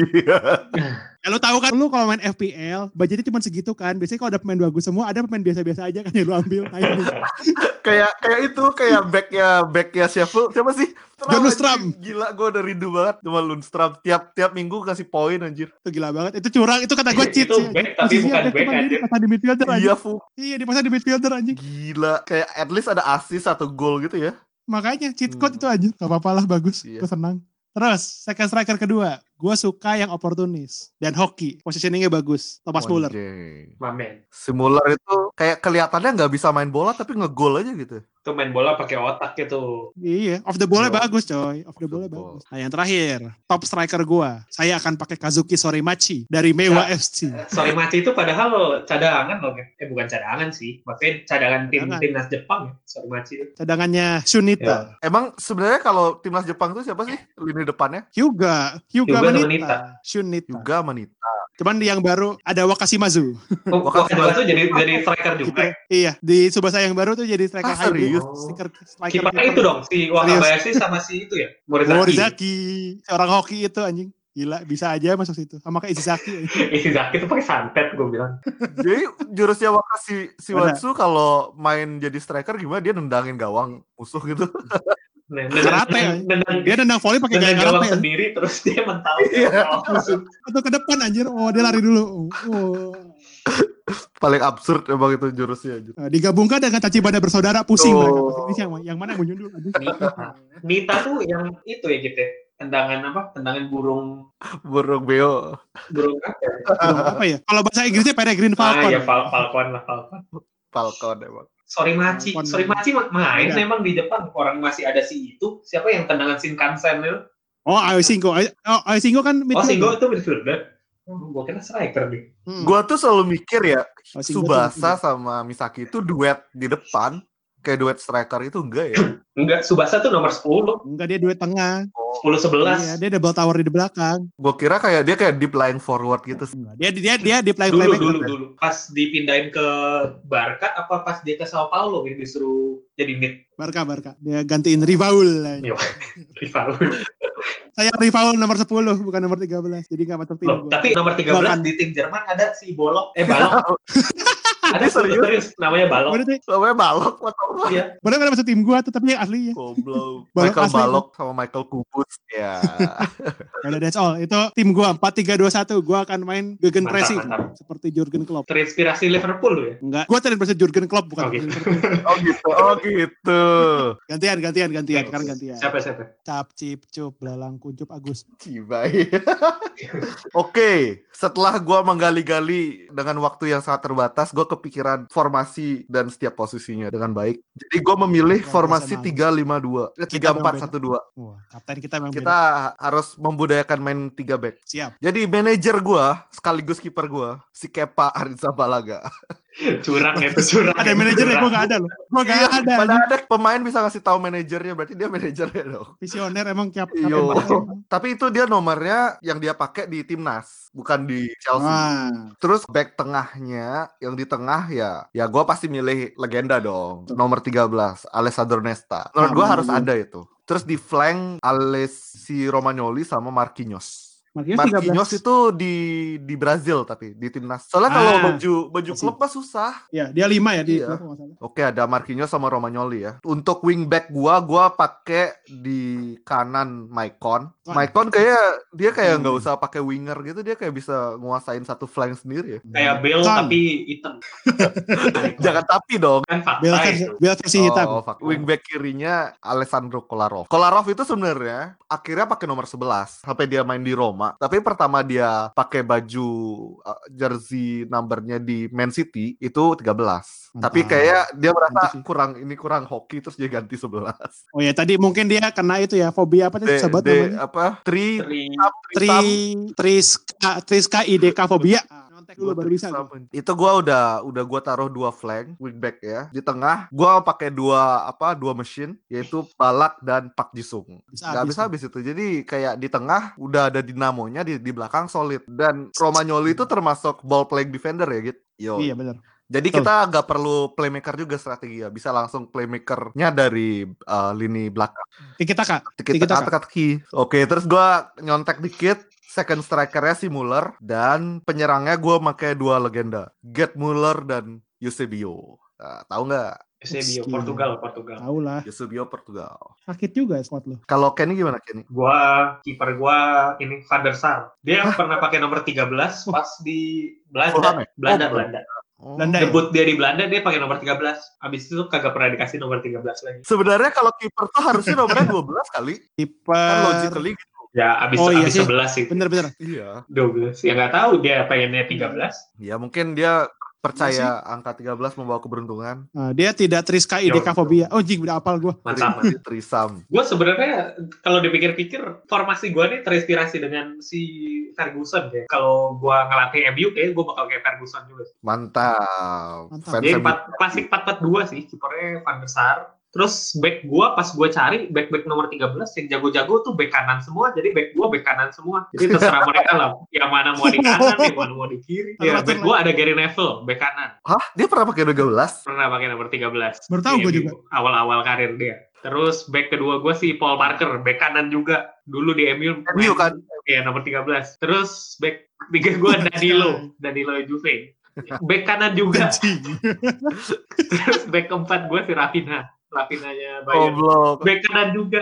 Ya, lu tahu kan, lu kalau main FPL, budgetnya cuma segitu kan. Biasanya kalau ada pemain bagus semua, ada pemain biasa-biasa aja kan yang lu ambil. Nah, kayak kayak itu kayak backnya backnya siapa siapa sih? John Anjing, Lundstram. Gila gue udah rindu banget sama Lundstram. Tiap tiap minggu kasih poin anjir. itu gila banget. Itu curang, itu kata gue cheat Itu sih. back, tapi Posisinya bukan back, cuman dia anjir. dipasang di midfielder. Iya fu. Iya, dipasang di midfielder anjing. Gila. Kayak at least ada assist atau gol gitu ya. Makanya cheat code Hmm. itu anjir. Gak apa-apa lah, bagus. Iya. Gue senang. Terus, second striker kedua. Gue suka yang oportunis. Dan hoki. Positioningnya bagus. Thomas Muller. Mamen. Si Muller itu kayak kelihatannya nggak bisa main bola tapi ngegol aja gitu. Tuh main bola pakai otak gitu. Iya, off the ball-nya Yo. bagus coy. Off the ball. bagus. Nah yang terakhir, top striker gua. Saya akan pakai Kazuki Sorimachi dari Mewa Ya. FC. Sorry Maci itu padahal cadangan loh. kan? Eh bukan cadangan sih. Maksudnya cadangan tim Cadangan. timnas Jepang ya. Itu. Cadangannya Shunita. Ya. Emang sebenarnya kalau timnas Jepang tuh siapa sih lini depannya? Hyuga, Hyuga, Hyuga Manita. Manita. Shunita. Juga Manita. Cuman yang baru ada Wakashimazu. Oh, Wakadala tuh jadi jadi striker juga. iya, di Subasa yang baru tuh jadi striker Ah, hybrid. serius? Striker, striker Kipernya itu dong si Wakabayashi sama si itu ya. Morizaki. Morizaki. Seorang hoki itu anjing. Gila, bisa aja masuk situ. Sama kayak Izaki. Ishizaki tuh pakai santet gue bilang. Jadi jurusnya Wakashi si? Watsu kalau main jadi striker gimana dia nendangin gawang musuh gitu. Nah, Karate, nendang, Dia nendang volley pakai gaya karate. sendiri terus dia mental. Iya. Atau ke depan anjir. Oh, dia lari dulu. Oh. Paling absurd emang itu jurusnya. anjir. Nah, digabungkan dengan Tachibana bersaudara pusing Oh. mereka. Yang, yang mana yang mau nyundul anjing? Nita. Nita tuh yang itu ya gitu ya. Tendangan apa? Tendangan burung Burung beo. burung apa? ya? Burung apa ya? Kalau bahasa Inggrisnya Peregrine Ah Falcon. ya Fal Falcon lah Falcon. Falcon emang. Sorry Maci, Falcon. Sorry Maci ma- main Iya. memang di Jepang orang masih ada si itu. Siapa yang tendangan Shinkansen itu? Oh, Ayo Singgo. Ayo, oh, Ayo Singgo kan Oh Shingo midfielder. itu midfielder. Oh, gue kira striker nih. Hmm. Gua tuh selalu mikir ya, Oh, Subasa sama Misaki itu duet di depan, kayak duet striker itu enggak ya? Enggak, Subasa tuh nomor 10. Enggak dia duet tengah. 10 11. Iya, dia double tower di belakang. Gua kira kayak dia kayak deep lying forward gitu. Enggak, Dia dia dia di play dulu dulu dulu pas dipindahin ke Barca apa pas dia ke Sao Paulo ya disuruh jadi mid Barca Barca. Dia gantiin Rivaul. Yo, rival Saya Rivaul nomor 10 bukan nomor 13. Jadi enggak masuk tim Loh, tapi nomor 13 Bahkan- di tim Jerman ada si Bolok eh Balok Ada serius? serius namanya balok. Berarti, Namanya Balok, what the? Iya. berarti ada masuk tim gua tuh, tapi yang asli ya. Goblok. Balok Michael asli. Balok sama Michael Kubus. Ya. Udah, that's all. Itu tim gua 4-3-2-1. Gua akan main gegen Mantap, pressing mantap. seperti Jurgen Klopp. Terinspirasi Liverpool lu ya. Enggak, gua terinspirasi Jurgen Klopp bukan Oke. Liverpool. oh gitu. Oh gitu. Gantian, gantian, gantian. Sekarang gantian. Siapa siapa? Cap, cip, cup, belalang, kuncup, Agus. Cibai. Oke, setelah gua menggali-gali dengan waktu yang sangat terbatas, gua kepikiran formasi dan setiap posisinya dengan baik. Jadi gua memilih Luar formasi biasa, 352, eh, Kita memang 3412. Wah, kapten kita memang Kita beda. harus membudayakan main 3 back. Siap. Jadi manajer gua sekaligus kiper gua si Kepa Arrizabalaga. Curang ya itu curang. Ada manajernya, gua gak ada loh. Gua gak Iya, ada. Mana anjing. ada pemain bisa ngasih tahu manajernya, berarti dia manajernya dong. Visioner emang cap. Iyo. kapten. Tapi itu dia nomornya yang dia pakai di timnas, bukan di Chelsea. Wah, Terus back tengahnya yang di tengah ya, ya gue pasti milih legenda dong. Nomor 13, Alessandro Nesta. Menurut gue harus ada itu. Terus di flank Alessi Romagnoli sama Marquinhos. Marquinhos Marquinhos 13. itu di di Brazil tapi di timnas. Soalnya kalau Ah, baju baju masih. klub mah susah. Ya, dia 5 ya di Iya. klub, kalau. Oke, ada Marquinhos sama Romagnoli ya. Untuk wingback gua, gua pakai di kanan Maicon. Maicon kayak dia kayak Hmm. nggak usah pakai winger gitu, dia kayak bisa nguasain satu flank sendiri ya. Kayak Bale Son. tapi hitam. Jangan tapi dong. kan fakta Bel versi, hitam. Oh, fuck. Wingback kirinya Alessandro Kolarov. Kolarov itu sebenarnya akhirnya pakai nomor 11 sampai dia main di Roma. Tapi pertama dia pakai baju uh, jersey numbernya di Man City itu 13. Tapi kayak dia merasa sih. kurang ini kurang hoki terus dia ganti 11. Oh ya, tadi mungkin dia kena itu ya, fobia apa D, tadi sebut D, namanya? apa? Tri Tri- Tri Triska Triska IDK fobia. Dulu baru bisa. Itu gua udah udah gua taruh dua flank wingback ya. Di tengah gua pakai dua apa? Dua mesin yaitu Balak dan Pak Jisung. Bisa Gak habis bisa habis itu. Jadi kayak di tengah udah ada dinamonya di di belakang solid dan Romagnoli itu termasuk ball playing defender ya gitu. Yo. Iya benar. Jadi Betul. kita nggak perlu playmaker juga strategi ya. Bisa langsung playmakernya dari uh, lini belakang. Tiki taka. Tiki taka kaki. Oke, terus gua nyontek dikit. Second strikernya si Muller dan penyerangnya gua pakai dua legenda, Get Muller dan Eusebio. Nah, tahu nggak? Eusebio, Portugal, Portugal. Tahu lah. Eusebio Portugal. Sakit juga squad lo. Kalau Kenny gimana Kenny? Gua kiper gua ini Van der Sar. Dia pernah pakai nomor 13 pas di Belanda. ya? Belanda, Oh, Belanda. Oh. Belanda ya? Debut dia di Belanda dia pakai nomor 13. Abis itu kagak pernah dikasih nomor 13 lagi. Sebenarnya kalau kiper tuh harusnya nomornya 12 kali. Kan Kiper. logically gitu. Ya abis Oh, iya abis sih. 11 sih. Bener-bener. Iya. 12. Ya nggak tahu dia pengennya 13. Ya mungkin dia percaya angka 13 membawa keberuntungan. Nah, dia tidak Triska IDK Yo. fobia. Oh jing udah apal gua. Mantap. Tri- Trisam. gue sebenarnya kalau dipikir-pikir formasi gue nih terinspirasi dengan si Ferguson ya. Kalau gue ngelatih MU kayak gue bakal kayak Ferguson juga. Mantap. Mantap. Jadi empat, klasik 4-4-2 sih, kipernya Van der Sar. Terus back gua pas gua cari back-back nomor 13 yang jago-jago tuh back kanan semua. Jadi back gua back kanan semua. Jadi terserah mereka lah. Yang mana mau di kanan, yang mana mau di kiri. Ya, back gua ada Gary Neville, back kanan. Hah? Dia pernah pakai 12? Pernah pakai nomor 13. Baru tahu gua MU, juga. Awal-awal karir dia. Terus back kedua gua si Paul Parker, back kanan juga. Dulu di MU. MU kan? Iya, nomor 13. Terus back ketiga gua Danilo, Danilo Juve. Back kanan juga. Terus back keempat gue si Rafina. Rafinanya Bayern. Goblok. Back kanan juga.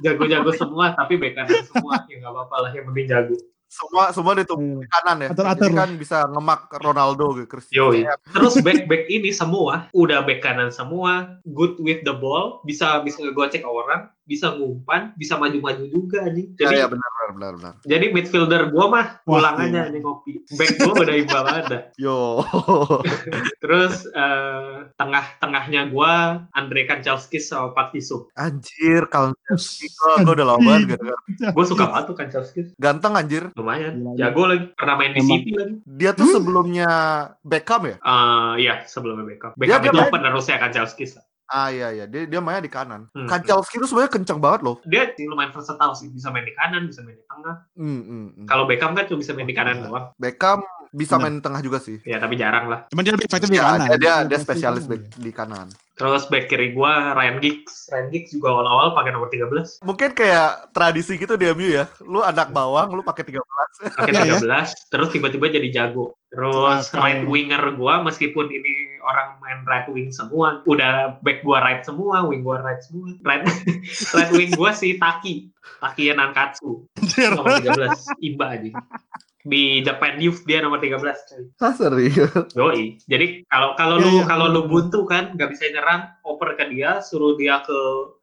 Jago-jago semua, tapi back kanan semua. Ya nggak apa-apa lah, yang penting jago. Semua semua ditumpuk Iya. kanan ya. Atur-atur Jadi kan bisa ngemak Ronaldo gitu. Yoi. Cristiano. Terus back-back ini semua, udah back kanan semua, good with the ball, bisa bisa ngegocek orang, bisa ngumpan, bisa maju-maju juga anjing. Ya, Jadi ya benar benar benar benar. jadi midfielder gua mah pulang iya. aja nih ngopi. Back gua udah imbang ada. Yo. Terus eh, tengah-tengahnya gua Andre Kanchelskis sama Pak Tisuk. anjir, kalau gua, gua udah lama banget. Gue suka banget tuh Kanchelskis. Ganteng anjir. Lumayan, jago lagi. Pernah main di Emang. City lagi. Dia tuh sebelumnya Beckham ya? Eh iya, sebelumnya Beckham. Beckham dia itu penerusnya Kanchelskis. Ah iya iya, dia dia mainnya di kanan. Hmm. Kanchelski tuh sebenarnya kenceng banget loh. Dia sih lumayan versatile sih. Bisa main di kanan, bisa main di tengah. Hmm, hmm, hmm. Kalau Beckham kan cuma bisa main di kanan Iya. doang. Beckham bisa main tengah juga sih. Ya tapi jarang lah. Cuman dia lebih efektif di Ya, kanan. dia, dia, dia spesialis back di kanan. Terus back kiri gua Ryan Giggs. Ryan Giggs juga awal-awal pakai nomor 13. Mungkin kayak tradisi gitu di MU ya. Lu anak bawang, lu pakai 13. Pakai Iya, ya. 13, terus tiba-tiba jadi jago. Terus right winger gua meskipun ini orang main right wing semua, udah back gua right semua, wing gua right semua. Right, right wing gua si Taki. Taki Nankatsu. Nomor 13. Imba aja. Di Japan Youth dia nomor 13. coy. Ah, serius? Yoi. Jadi kalau kalau Iya, lu iya. kalau lu buntu kan nggak bisa nyerang, oper ke dia, suruh dia ke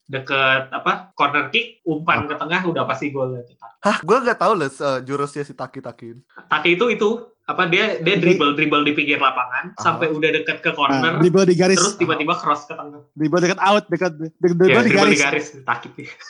deket apa corner kick, umpan ke tengah udah pasti gol. Hah, gue gak tahu les uh, jurusnya si Taki-Takin. Taki itu itu apa dia dia dribble dribble di pinggir lapangan Ah. sampai udah deket ke Nah, corner, dribble di garis. terus tiba-tiba cross ke tengah. Dribble dekat out, dekat de- dribble Ya, di dribble garis. di garis Taki.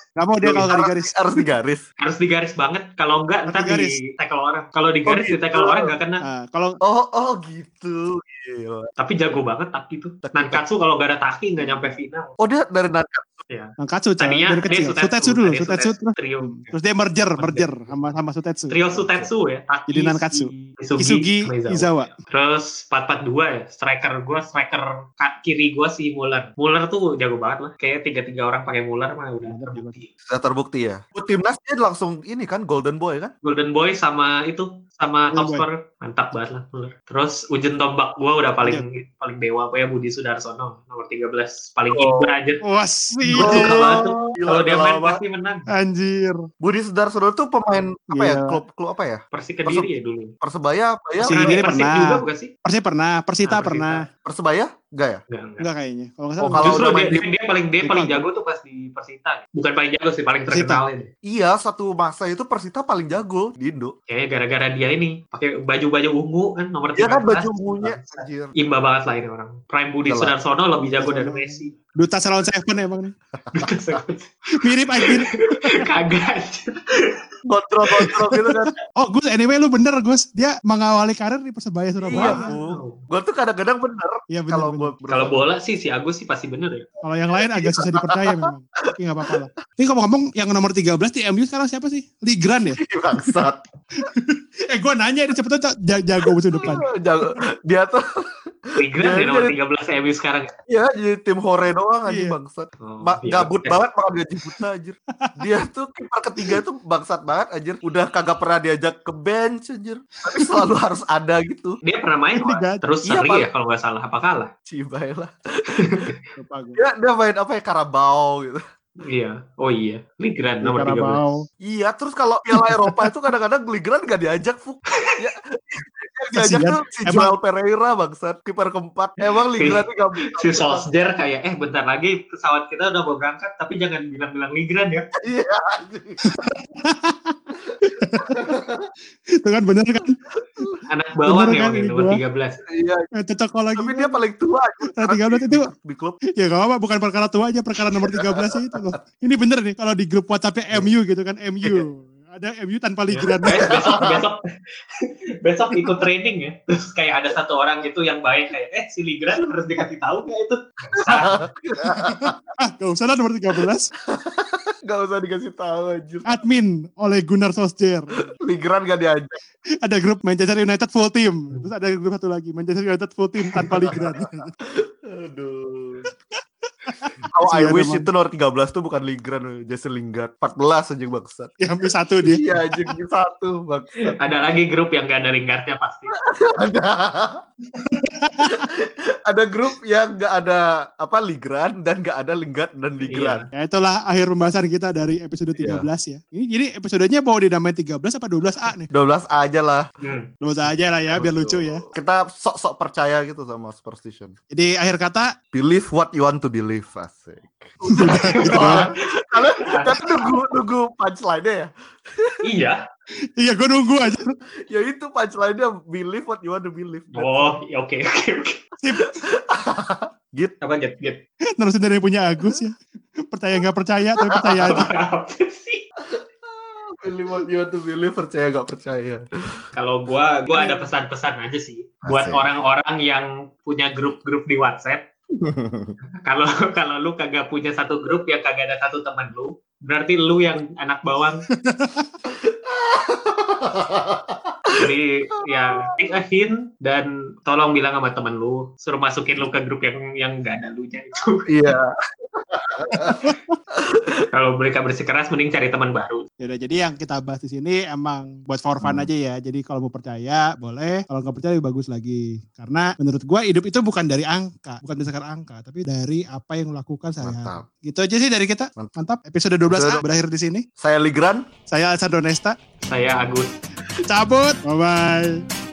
Gak mau dia kalau nggak di garis. Harus di garis. Harus di garis banget. Kalau enggak ntar di tackle orang. Kalau di garis gitu. di tackle orang nggak kena. Nah, kalau Oh, oh gitu. Gila. Tapi jago banget Taki tuh. Nankatsu kalau nggak ada Taki nggak nyampe final. Oh, dia dari Nanka. Nankatsu coy, Tadinya dari dia kecil. Sutetsu, Sutetsu dulu, tadinya Sutetsu terus. trio. Terus dia merger, Merger. merger sama sama Sutetsu. Trio Sutetsu ya. Taki, Jadi Nankatsu. Kisugi, Maezawa. Izawa. Terus 442 ya, striker gue, striker kiri gue si Muller. Muller tuh jago banget lah. Kayak tiga-tiga orang pakai Muller mah udah terbukti. Sudah terbukti ya. Timnas dia langsung ini kan Golden Boy kan? Golden Boy sama itu sama Golden top scorer mantap banget lah Muller. Terus Ujen tombak gue udah paling paling dewa gue ya Budi Sudarsono nomor 13 paling Oh. iba aja. Wah sih. Kalau dia main pasti menang. Anjir. Budi Sudarsono tuh pemain apa ya? Iya. Klub klub apa ya? Persi kediri ya dulu. Persebaya apa ya? Si Pernah Kediri pernah. juga bukan sih? Persita pernah, Persita Nah, pernah. Persebaya? Enggak ya? Enggak, enggak. Enggak kayaknya. Kalau nggak Oh, salah. kalau Justru dia, di- dia paling dia paling jago tuh pas di Persita. Bukan paling jago sih, paling terkenal ini. Iya, satu masa itu Persita paling jago di Indo. Kayaknya gara-gara dia ini pakai baju-baju ungu kan nomor Dia kan 13. baju ungunya anjir. Imba banget lah ini orang. Prime Budi. Sudarsono lebih jago dari Messi. Duta Salon Seven emang nih. Mirip anjir. Kagak aja. Kontrol-kontrol gitu kan. Oh Gus, anyway lu bener Gus. Dia mengawali karir di Persebaya Iya, Surabaya. Bu. Gua tuh kadang-kadang bener Iya bener. kalau Kalau bola sih si Agus sih pasti bener ya. Kalau yang lain agak susah dipercaya memang. Tapi nggak apa-apa lah. Tapi ngomong-ngomong yang nomor 13 di MU sekarang siapa sih? Ligran ya? bangsat. Eh gue nanya ini siapa tuh ja- jago musim depan. Jago. Dia tuh Migran ya nomor 13 MU sekarang. ya jadi tim hore doang anjing Iya. bangsat. Oh, Ma- iya. gabut banget makan gaji buta anjir. Dia tuh kiper ketiga tuh bangsat banget anjir. Udah kagak pernah diajak ke bench anjir. Tapi selalu harus ada gitu. Dia pernah main gak- terus Iya, seri ya kalau nggak salah apa kalah. Cibai lah. Dia, dia main apa ya Karabau gitu. Iya. Oh iya. Migran nomor 13. Karabau. Iya, terus kalau Piala Eropa itu kadang-kadang Gligran gak diajak, Fuk. Ya, yang diajak Kasian. tuh si Emang- Joel Pereira, bangsat. Kiper keempat. Emang Gligran ini gak Si Solskjaer kayak eh bentar lagi pesawat kita udah mau berangkat tapi jangan bilang-bilang Migran ya. Iya. Itu kan bener kan? Anak bawang Bener ya kan ini nomor gua? 13. Iya, Eh, cocok kalau lagi. tapi dia paling tua. Nah, 13 itu di klub. ya gak apa bukan perkara tua aja perkara nomor 13 itu loh. Ini bener nih kalau di grup WhatsAppnya MU gitu kan MU. Ada MU tanpa Ligran. Guys, besok besok besok ikut training ya. Terus kayak ada satu orang gitu yang baik kayak eh si Ligran harus dikasih tahu nggak itu? ah, gak usah lah nomor 13. Gak usah dikasih tahu anjir. Admin oleh Gunnar Solskjaer. Ligran gak diajak. Ada grup Manchester United full team. Terus ada grup satu lagi Manchester United full team tanpa Ligran. Aduh. Oh, I wish itu nomor 13 tuh bukan Ligran, Jesse Lingard. 14 anjing bangsat. ya hampir satu dia. Iya, anjing satu bangsat. Ada lagi grup yang gak ada Lingardnya pasti. ada ada grup yang nggak ada apa Ligran dan nggak ada Lingard dan Ligran. Ya itulah akhir pembahasan kita dari episode 13 ya. Ini jadi episodenya mau dinamain 13 apa 12A nih? 12 aja lah. Hmm. 12 aja lah ya biar lucu ya. Kita sok-sok percaya gitu sama superstition. Jadi akhir kata Believe what you want to believe, asik. doang. Kalian kalian nunggu nunggu punchline-nya ya? Iya. Iya gue nunggu aja. Ya itu punchline-nya believe what you want to believe. Oh, ya oke oke oke. Sip. Git. Apa get get? Nerusin dari punya Agus ya. Percaya nggak percaya tapi percaya aja. Apa sih? Believe what you want to believe, percaya gak percaya. Kalau gua gua ada pesan-pesan aja sih buat Asik. orang-orang yang punya grup-grup di WhatsApp. Kalau kalau lu kagak punya satu grup ya kagak ada satu teman lu, berarti lu yang anak bawang Jadi ya take a hint dan tolong bilang sama temen lu, suruh masukin lu ke grup yang yang gak ada lu nya itu. Iya. Kalau mereka bersikeras mending cari teman baru. Yaudah, jadi yang kita bahas di sini emang buat for fun Hmm. aja ya. Jadi kalau mau percaya boleh, kalau nggak percaya lebih bagus lagi. Karena menurut gua hidup itu bukan dari angka, bukan berdasarkan angka, tapi dari apa yang lo lakukan sehari-hari. Mantap. Gitu aja sih dari kita. Mantap. Mantap. Episode 12A Episode- berakhir di sini. Saya Ligran. Saya Alessandro Nesta. Saya Agus. Cabut. 拜拜。